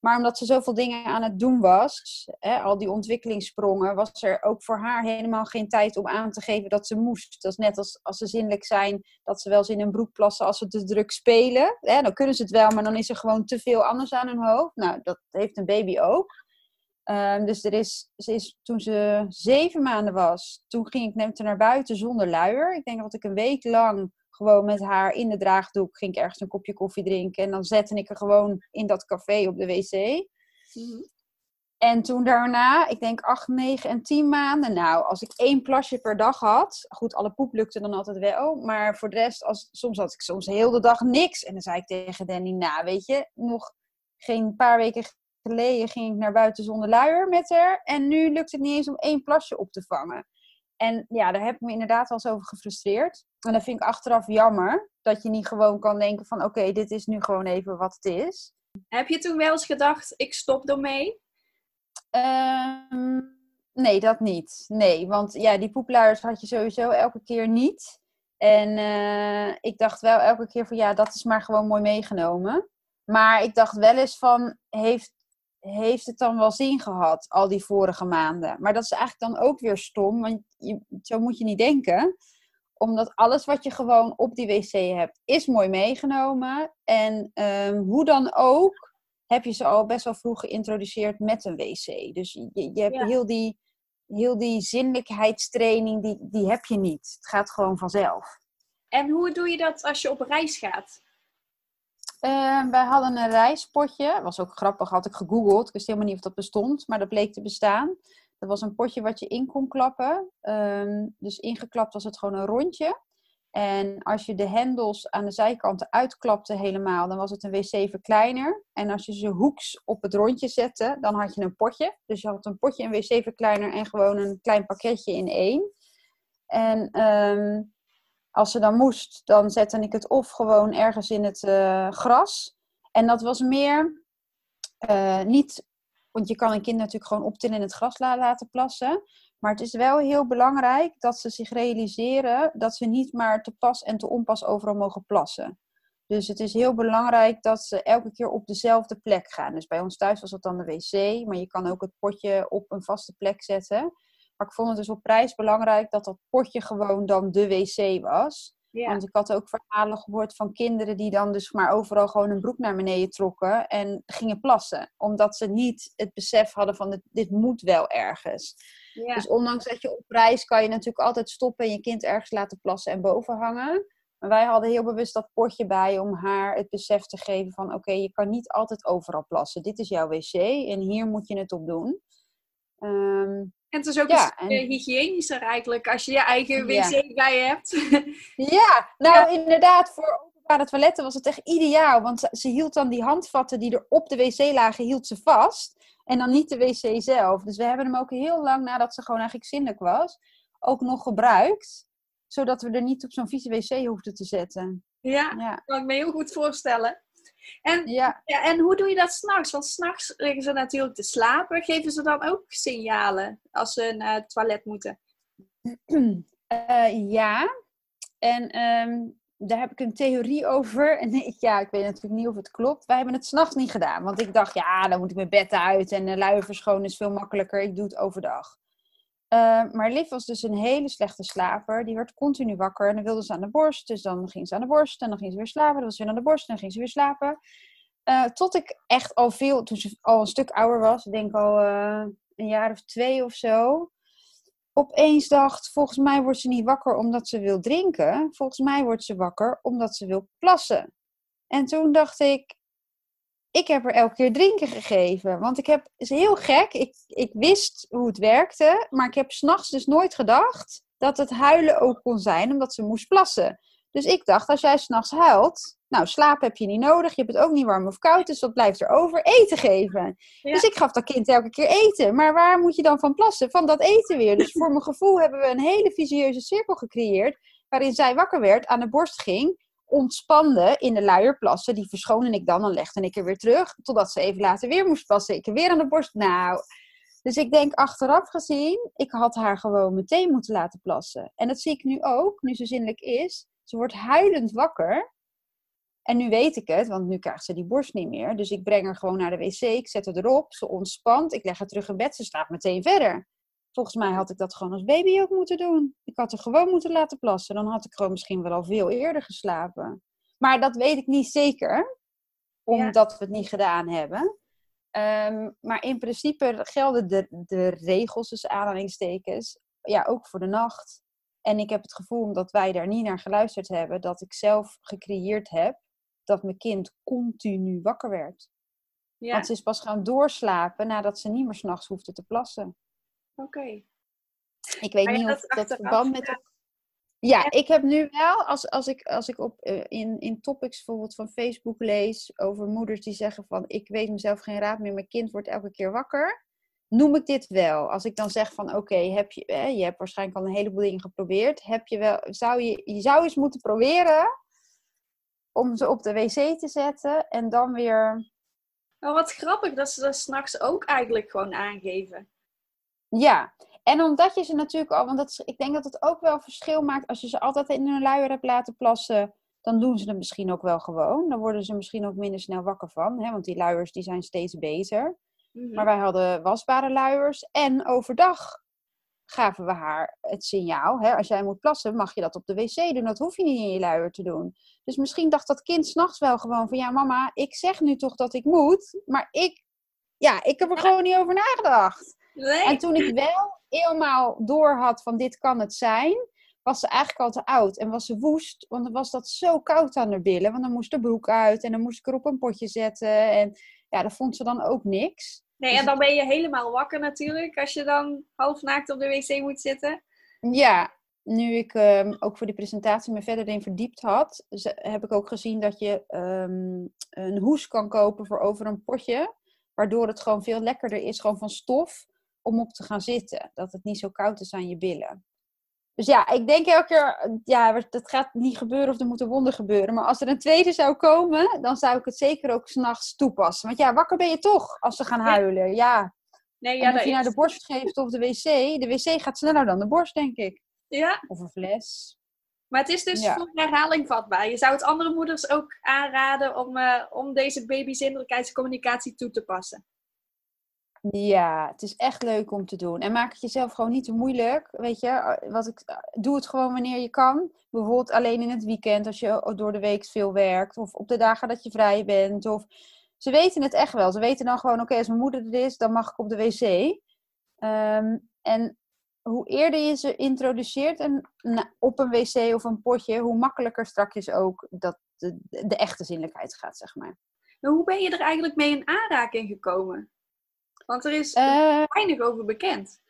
Maar omdat ze zoveel dingen aan het doen was, hè, al die ontwikkelingssprongen, was er ook voor haar helemaal geen tijd om aan te geven dat ze moest. Dat is net als als ze zinnelijk zijn, dat ze wel eens in een broek plassen als ze te druk spelen. Hè, dan kunnen ze het wel, maar dan is er gewoon te veel anders aan hun hoofd. Nou, dat heeft een baby ook. Um, dus er is, ze is, toen ze zeven maanden was, toen ging ik naar buiten zonder luier. Ik denk dat ik een week lang gewoon met haar in de draagdoek ging ik ergens een kopje koffie drinken. En dan zette ik er gewoon in dat café op de wc. Mhm. En toen daarna, ik denk 8, 9 en 10 maanden. Nou, als ik één plasje per dag had. Goed, alle poep lukte dan altijd wel. Maar voor de rest, als, soms had ik soms heel de dag niks. En dan zei ik tegen Danny, nou weet je, nog geen paar weken geleden ging ik naar buiten zonder luier met haar. En nu lukt het niet eens om één plasje op te vangen. En ja, daar heb ik me inderdaad wel eens over gefrustreerd. En dat vind ik achteraf jammer. Dat je niet gewoon kan denken van oké, dit is nu gewoon even wat het is. Heb je toen wel eens gedacht, ik stop ermee? Um, nee, dat niet. Nee, want ja, die poepluiers had je sowieso elke keer niet. En uh, ik dacht wel elke keer van ja, dat is maar gewoon mooi meegenomen. Maar ik dacht wel eens van, heeft heeft het dan wel zin gehad, al die vorige maanden? Maar dat is eigenlijk dan ook weer stom, want je, zo moet je niet denken. Omdat alles wat je gewoon op die wc hebt, is mooi meegenomen. En um, hoe dan ook, heb je ze al best wel vroeg geïntroduceerd met een wc. Dus je, je hebt ja. heel, die, heel die zinnelijkheidstraining, die, die heb je niet. Het gaat gewoon vanzelf. En hoe doe je dat als je op reis gaat? Uh, wij hadden een reispotje. Was ook grappig, had ik gegoogeld. Ik wist helemaal niet of dat bestond, maar dat bleek te bestaan. Dat was een potje wat je in kon klappen. Um, dus ingeklapt was het gewoon een rondje. En als je de hendels aan de zijkanten uitklapte helemaal, dan was het een wc-verkleiner. En als je ze hoeks op het rondje zette, dan had je een potje. Dus je had een potje, een wc-verkleiner en gewoon een klein pakketje in één. En um, als ze dan moest, dan zette ik het of gewoon ergens in het uh, gras. En dat was meer uh, niet, want je kan een kind natuurlijk gewoon optillen in het gras laten plassen. Maar het is wel heel belangrijk dat ze zich realiseren dat ze niet maar te pas en te onpas overal mogen plassen. Dus het is heel belangrijk dat ze elke keer op dezelfde plek gaan. Dus bij ons thuis was dat dan de wc, maar je kan ook het potje op een vaste plek zetten. Maar ik vond het dus op prijs belangrijk dat dat potje gewoon dan de wc was. Want ik had ook verhalen gehoord van kinderen die dan dus maar overal gewoon een broek naar beneden trokken en gingen plassen. Omdat ze niet het besef hadden van dit, dit moet wel ergens. Ja. Dus ondanks dat je op reis kan je natuurlijk altijd stoppen en je kind ergens laten plassen en boven hangen. Maar wij hadden heel bewust dat potje bij om haar het besef te geven van oké, je kan niet altijd overal plassen. Dit is jouw wc en hier moet je het op doen. Um, en het is ook ja, een hygiënischer eigenlijk als je je eigen wc bij hebt. Ja, nou inderdaad, voor openbare toiletten was het echt ideaal. Want ze hield dan die handvatten die er op de wc lagen, hield ze vast. En dan niet de wc zelf. Dus we hebben hem ook heel lang nadat ze gewoon eigenlijk zinnelijk was, ook nog gebruikt. Zodat we er niet op zo'n vieze wc hoefden te zetten. Ja, ja, kan ik me heel goed voorstellen. En, ja. ja. en hoe doe je dat s'nachts? Want s'nachts liggen ze natuurlijk te slapen. Geven ze dan ook signalen als ze naar het toilet moeten? Uh, ja, en um, daar heb ik een theorie over. En ik, ja, ik weet natuurlijk niet of het klopt. Wij hebben het s'nachts niet gedaan. Want ik dacht, ja, dan moet ik mijn bed uit. En uh, luier verschonen is veel makkelijker. Ik doe het overdag. Uh, maar Liv was dus een hele slechte slaper. Die werd continu wakker en dan wilde ze aan de borst. Dus dan ging ze aan de borst en dan ging ze weer slapen. Dan was ze weer aan de borst en dan ging ze weer slapen. Uh, tot ik echt al veel, toen ze al een stuk ouder was, ik denk al uh, een jaar of twee of zo, opeens dacht, volgens mij wordt ze niet wakker omdat ze wil drinken. Volgens mij wordt ze wakker omdat ze wil plassen. En toen dacht ik, ik heb er elke keer drinken gegeven. Want ik heb, is heel gek, ik, ik wist hoe het werkte, maar ik heb s'nachts dus nooit gedacht dat het huilen ook kon zijn omdat ze moest plassen. Dus ik dacht, als jij s'nachts huilt, nou, slaap heb je niet nodig, je hebt het ook niet warm of koud, dus wat blijft er over? Eten geven. Dus ik gaf dat kind elke keer eten. Maar waar moet je dan van plassen? Van dat eten weer. Dus voor mijn gevoel hebben we een hele visieuze cirkel gecreëerd, waarin zij wakker werd, aan de borst ging ontspande in de luierplassen. Die verschoonde ik dan, dan legde ik er weer terug. Totdat ze even later weer moest plassen. Ik er weer aan de borst. Nou, dus ik denk achteraf gezien, ik had haar gewoon meteen moeten laten plassen. En dat zie ik nu ook, nu ze zinnelijk is. Ze wordt huilend wakker. En nu weet ik het, want nu krijgt ze die borst niet meer. Dus ik breng haar gewoon naar de wc, ik zet haar erop, ze ontspant, ik leg haar terug in bed, ze slaapt meteen verder. Volgens mij had ik dat gewoon als baby ook moeten doen. Ik had er gewoon moeten laten plassen. Dan had ik gewoon misschien wel al veel eerder geslapen. Maar dat weet ik niet zeker, omdat we het niet gedaan hebben. Ehm, maar in principe gelden de, de regels, dus aanhalingstekens, ja, ook voor de nacht. En ik heb het gevoel, omdat wij daar niet naar geluisterd hebben, dat ik zelf gecreëerd heb dat mijn kind continu wakker werd. Ja. Want ze is pas gaan doorslapen nadat ze niet meer s'nachts hoefde te plassen. Oké. Ik weet niet of dat verband met... Ja, ik heb nu wel, als, als ik, als ik op, uh, in, in topics bijvoorbeeld van Facebook lees over moeders die zeggen van ik weet mezelf geen raad meer, mijn kind wordt elke keer wakker, noem ik dit wel. Als ik dan zeg van oké, heb je, eh, je hebt waarschijnlijk al een heleboel dingen geprobeerd, heb je wel, zou je, je zou eens moeten proberen om ze op de wc te zetten en dan weer... Oh, wat grappig dat ze dat s'nachts ook eigenlijk gewoon aangeven. Ja, en omdat je ze natuurlijk al, want dat ik denk dat het ook wel verschil maakt als je ze altijd in hun luier hebt laten plassen, dan doen ze het misschien ook wel gewoon. Dan worden ze misschien ook minder snel wakker van, hè? want die luiers die zijn steeds beter. Mhm. Maar wij hadden wasbare luiers en overdag gaven we haar het signaal. Hè? Als jij moet plassen, mag je dat op de wc doen. Dat hoef je niet in je luier te doen. Dus misschien dacht dat kind s'nachts wel gewoon van... Ja, mama, ik zeg nu toch dat ik moet. Maar ik, ja, ik heb er gewoon niet over nagedacht. En toen ik wel helemaal door had van dit kan het zijn, was ze eigenlijk al te oud. En was ze woest, want dan was dat zo koud aan haar billen. Want dan moest de broek uit en dan moest ik er op een potje zetten. En ja, dat vond ze dan ook niks. Nee, en dus dan ben je helemaal wakker natuurlijk, als je dan half naakt op de wc moet zitten. Ja, nu ik um, ook voor die presentatie me verder in verdiept had, heb ik ook gezien dat je um, een hoes kan kopen voor over een potje. Waardoor het gewoon veel lekkerder is, gewoon van stof om op te gaan zitten. Dat het niet zo koud is aan je billen. Dus ja, ik denk elke keer, ja, dat gaat niet gebeuren of er moet een wonder gebeuren. Maar als er een tweede zou komen, dan zou ik het zeker ook s'nachts toepassen. Want ja, wakker ben je toch als ze gaan huilen. Ja. Nee, ja, en of je naar de borst geeft of de wc, de wc gaat sneller dan de borst, denk ik. Ja. Of een fles. Maar het is dus ja. voor herhaling vatbaar. Je zou het andere moeders ook aanraden om, uh, om deze babyzindelijkheidscommunicatie toe te passen. Ja, het is echt leuk om te doen. En maak het jezelf gewoon niet te moeilijk. Weet je, wat ik, doe het gewoon wanneer je kan. Bijvoorbeeld alleen in het weekend als je door de week veel werkt. Of op de dagen dat je vrij bent. Of ze weten het echt wel. Ze weten dan gewoon, oké, als mijn moeder er is, dan mag ik op de wc. Ehm, en hoe eerder je ze introduceert en, op een wc of een potje, hoe makkelijker straks ook dat de, de echte zinnelijkheid gaat, zeg maar. Hoe ben je er eigenlijk mee in aanraking gekomen? Want er is uh, weinig over bekend.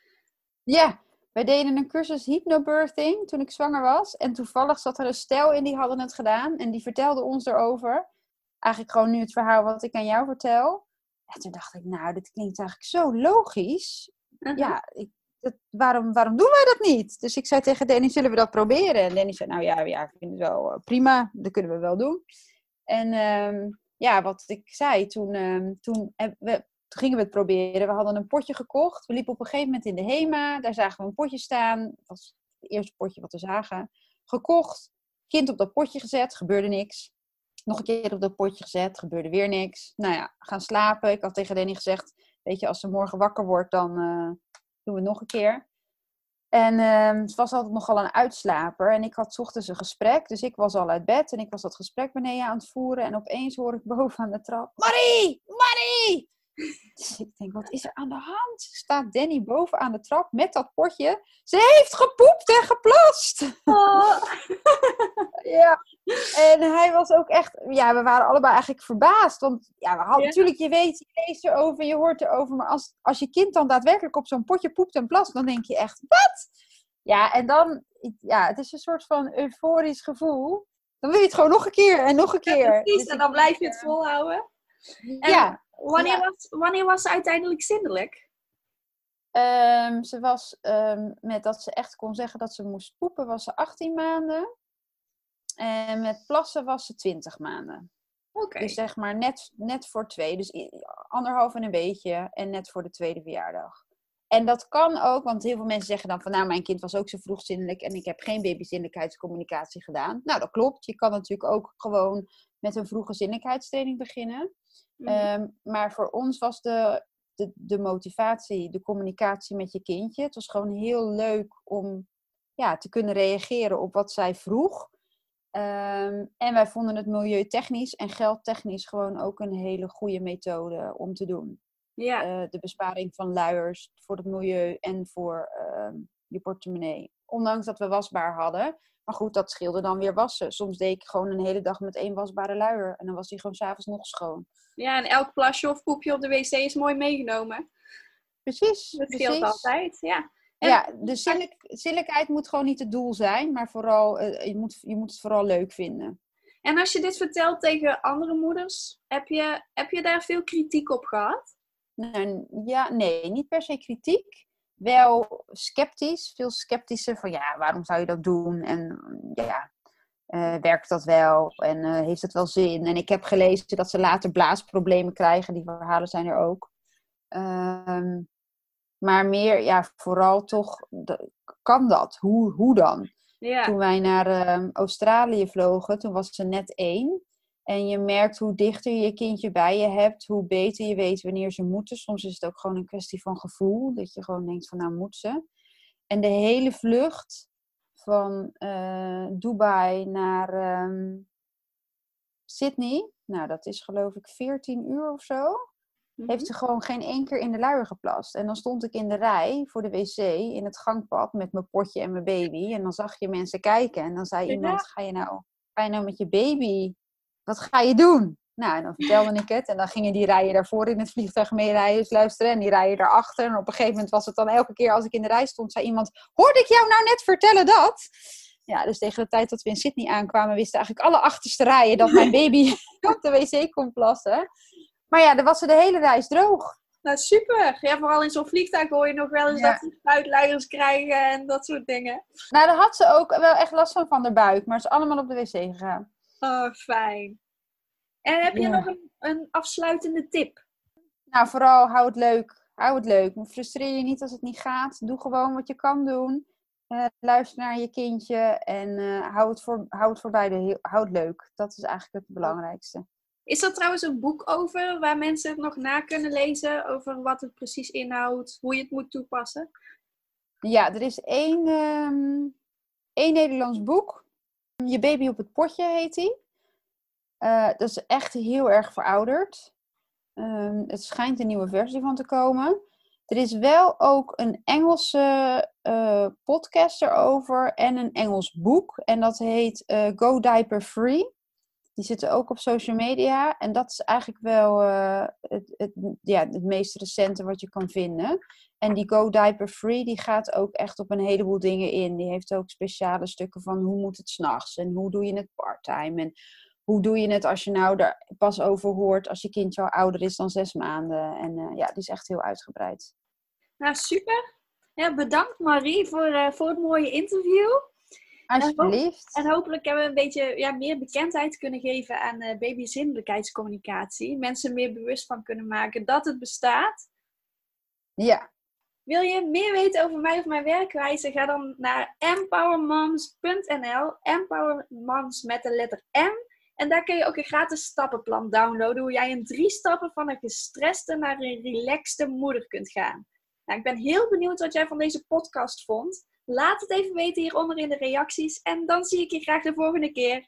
Ja, wij deden een cursus hypnobirthing toen ik zwanger was. En toevallig zat er een stel in, die hadden het gedaan. En die vertelde ons erover. Eigenlijk gewoon nu het verhaal wat ik aan jou vertel. En toen dacht ik, nou, dit klinkt eigenlijk zo logisch. Uh-huh. Ja, ik, dat, waarom, waarom doen wij dat niet? Dus ik zei tegen Danny, zullen we dat proberen? En Danny zei, nou ja, ja ik vind het wel eh, prima. Dat kunnen we wel doen. En ehm, ja, wat ik zei, toen, um, toen we, toen gingen we het proberen. We hadden een potje gekocht. We liepen op een gegeven moment in de HEMA. Daar zagen we een potje staan. Dat was het eerste potje wat we zagen. Gekocht. Kind op dat potje gezet. Gebeurde niks. Nog een keer op dat potje gezet. Gebeurde weer niks. Nou ja, gaan slapen. Ik had tegen Danny gezegd. Weet je, als ze morgen wakker wordt, dan uh, doen we het nog een keer. En uh, het was altijd nogal een uitslaper. En ik had ochtends een gesprek. Dus ik was al uit bed. En ik was dat gesprek beneden aan het voeren. En opeens hoor ik boven aan de trap. Marie! Marie! Dus ik denk, wat is er aan de hand? Staat Danny boven aan de trap met dat potje. Ze heeft gepoept en geplast! Oh. ja. En hij was ook echt... Ja, we waren allebei eigenlijk verbaasd. Want ja, we hadden, natuurlijk, je weet, je leest erover, je hoort erover. Maar als, als je kind dan daadwerkelijk op zo'n potje poept en plast, dan denk je echt, wat? Ja, en dan... Ja, het is een soort van euforisch gevoel. Dan wil je het gewoon nog een keer en nog een keer. Ja, precies, dus en dan blijf je het volhouden. ja. Wanneer, was, wanneer was ze uiteindelijk zindelijk? Um, ze was, um, met dat ze echt kon zeggen dat ze moest poepen, was ze 18 maanden. En met plassen was ze 20 maanden. Oké. Dus zeg maar net, net voor twee. Dus anderhalf en een beetje. En net voor de tweede verjaardag. En dat kan ook, want heel veel mensen zeggen dan van nou, mijn kind was ook zo vroeg zindelijk en ik heb geen babyzinnelijkheidscommunicatie gedaan. Nou, dat klopt. Je kan natuurlijk ook gewoon met een vroege zinnelijkheidstraining beginnen. Mhm. Ehm, maar voor ons was de, de, de motivatie, de communicatie met je kindje. Het was gewoon heel leuk om ja, te kunnen reageren op wat zij vroeg. Ehm, en wij vonden het milieutechnisch en geldtechnisch gewoon ook een hele goede methode om te doen. Ja. Eh, de besparing van luiers voor het milieu en voor uh, je portemonnee. Ondanks dat we wasbaar hadden. Maar goed, dat scheelde dan weer wassen. Soms deed ik gewoon een hele dag met één wasbare luier. En dan was die gewoon s'avonds nog schoon. Ja, en elk plasje of poepje op de wc is mooi meegenomen. Precies. Dat scheelt altijd, ja. ja, de zinnelijkheid moet gewoon niet het doel zijn. Maar vooral, uh, je, moet, je moet het vooral leuk vinden. En als je dit vertelt tegen andere moeders, heb je, heb je daar veel kritiek op gehad? Nou, ja, nee, niet per se kritiek. Wel sceptisch, veel sceptischer van ja, waarom zou je dat doen? En ja, uh, werkt dat wel? En uh, heeft het wel zin? En ik heb gelezen dat ze later blaasproblemen krijgen. Die verhalen zijn er ook. Uh, maar meer, ja, vooral toch, kan dat? Hoe, hoe dan? Ja. Toen wij naar ehm, Australië vlogen, toen was ze net één. En je merkt hoe dichter je kindje bij je hebt, hoe beter je weet wanneer ze moeten. Soms is het ook gewoon een kwestie van gevoel, dat je gewoon denkt van nou moet ze. En de hele vlucht van uh, Dubai naar um, Sydney, nou dat is geloof ik 14 uur of zo, mhm. heeft ze gewoon geen één keer in de luier geplast. En dan stond ik in de rij voor de wc in het gangpad met mijn potje en mijn baby. En dan zag je mensen kijken en dan zei iemand, ga je nou, ga je nou met je baby wat ga je doen? Nou, en dan vertelde ik het. En dan gingen die rijen daarvoor in het vliegtuig mee rijden, luisteren. En die rijen daarachter. En op een gegeven moment was het dan elke keer als ik in de rij stond, zei iemand: Hoorde ik jou nou net vertellen dat? Ja, dus tegen de tijd dat we in Sydney aankwamen, wisten eigenlijk alle achterste rijen dat mijn baby op de wc kon plassen. Maar ja, dan was ze de hele reis droog. Nou, super. Ja, vooral in zo'n vliegtuig hoor je nog wel eens dat ze uitleiders krijgen en dat soort dingen. Nou, daar had ze ook wel echt last van van de buik, maar ze is allemaal op de wc gegaan. Oh, fijn. En heb je nog een, een afsluitende tip? Nou, vooral hou het leuk. Hou het leuk. Frustreer je niet als het niet gaat. Doe gewoon wat je kan doen. Uh, luister naar je kindje en uh, hou, het voor, hou het voor beide. Hou het leuk. Dat is eigenlijk het belangrijkste. Is er trouwens een boek over waar mensen het nog na kunnen lezen over wat het precies inhoudt, hoe je het moet toepassen? Ja, er is één, ehm, één Nederlands boek. Je baby op het potje heet die. Uh, dat is echt heel erg verouderd. Um, het schijnt een nieuwe versie van te komen. Er is wel ook een Engelse uh, podcast erover en een Engels boek. En dat heet uh, Go Diaper Free. Die zitten ook op social media. En dat is eigenlijk wel uh, het, het, ja, het meest recente wat je kan vinden. En die Go Diaper Free, die gaat ook echt op een heleboel dingen in. Die heeft ook speciale stukken van hoe moet het s'nachts en hoe doe je het parttime. En hoe doe je het als je nou er pas over hoort als je kindje al ouder is dan zes maanden. En uh, ja, die is echt heel uitgebreid. Nou, super. Ja, bedankt Marie voor, uh, voor het mooie interview. Alsjeblieft. En, hopelijk hebben we een beetje ja, meer bekendheid kunnen geven aan uh, babyzindelijkheidscommunicatie. Mensen meer bewust van kunnen maken dat het bestaat. Ja. Wil je meer weten over mij of mijn werkwijze? Ga dan naar empowermoms.nl. Empowermoms met de letter M. En daar kun je ook een gratis stappenplan downloaden. Hoe jij in drie stappen van een gestreste naar een relaxte moeder kunt gaan. Nou, ik ben heel benieuwd wat jij van deze podcast vond. Laat het even weten hieronder in de reacties. En dan zie ik je graag de volgende keer.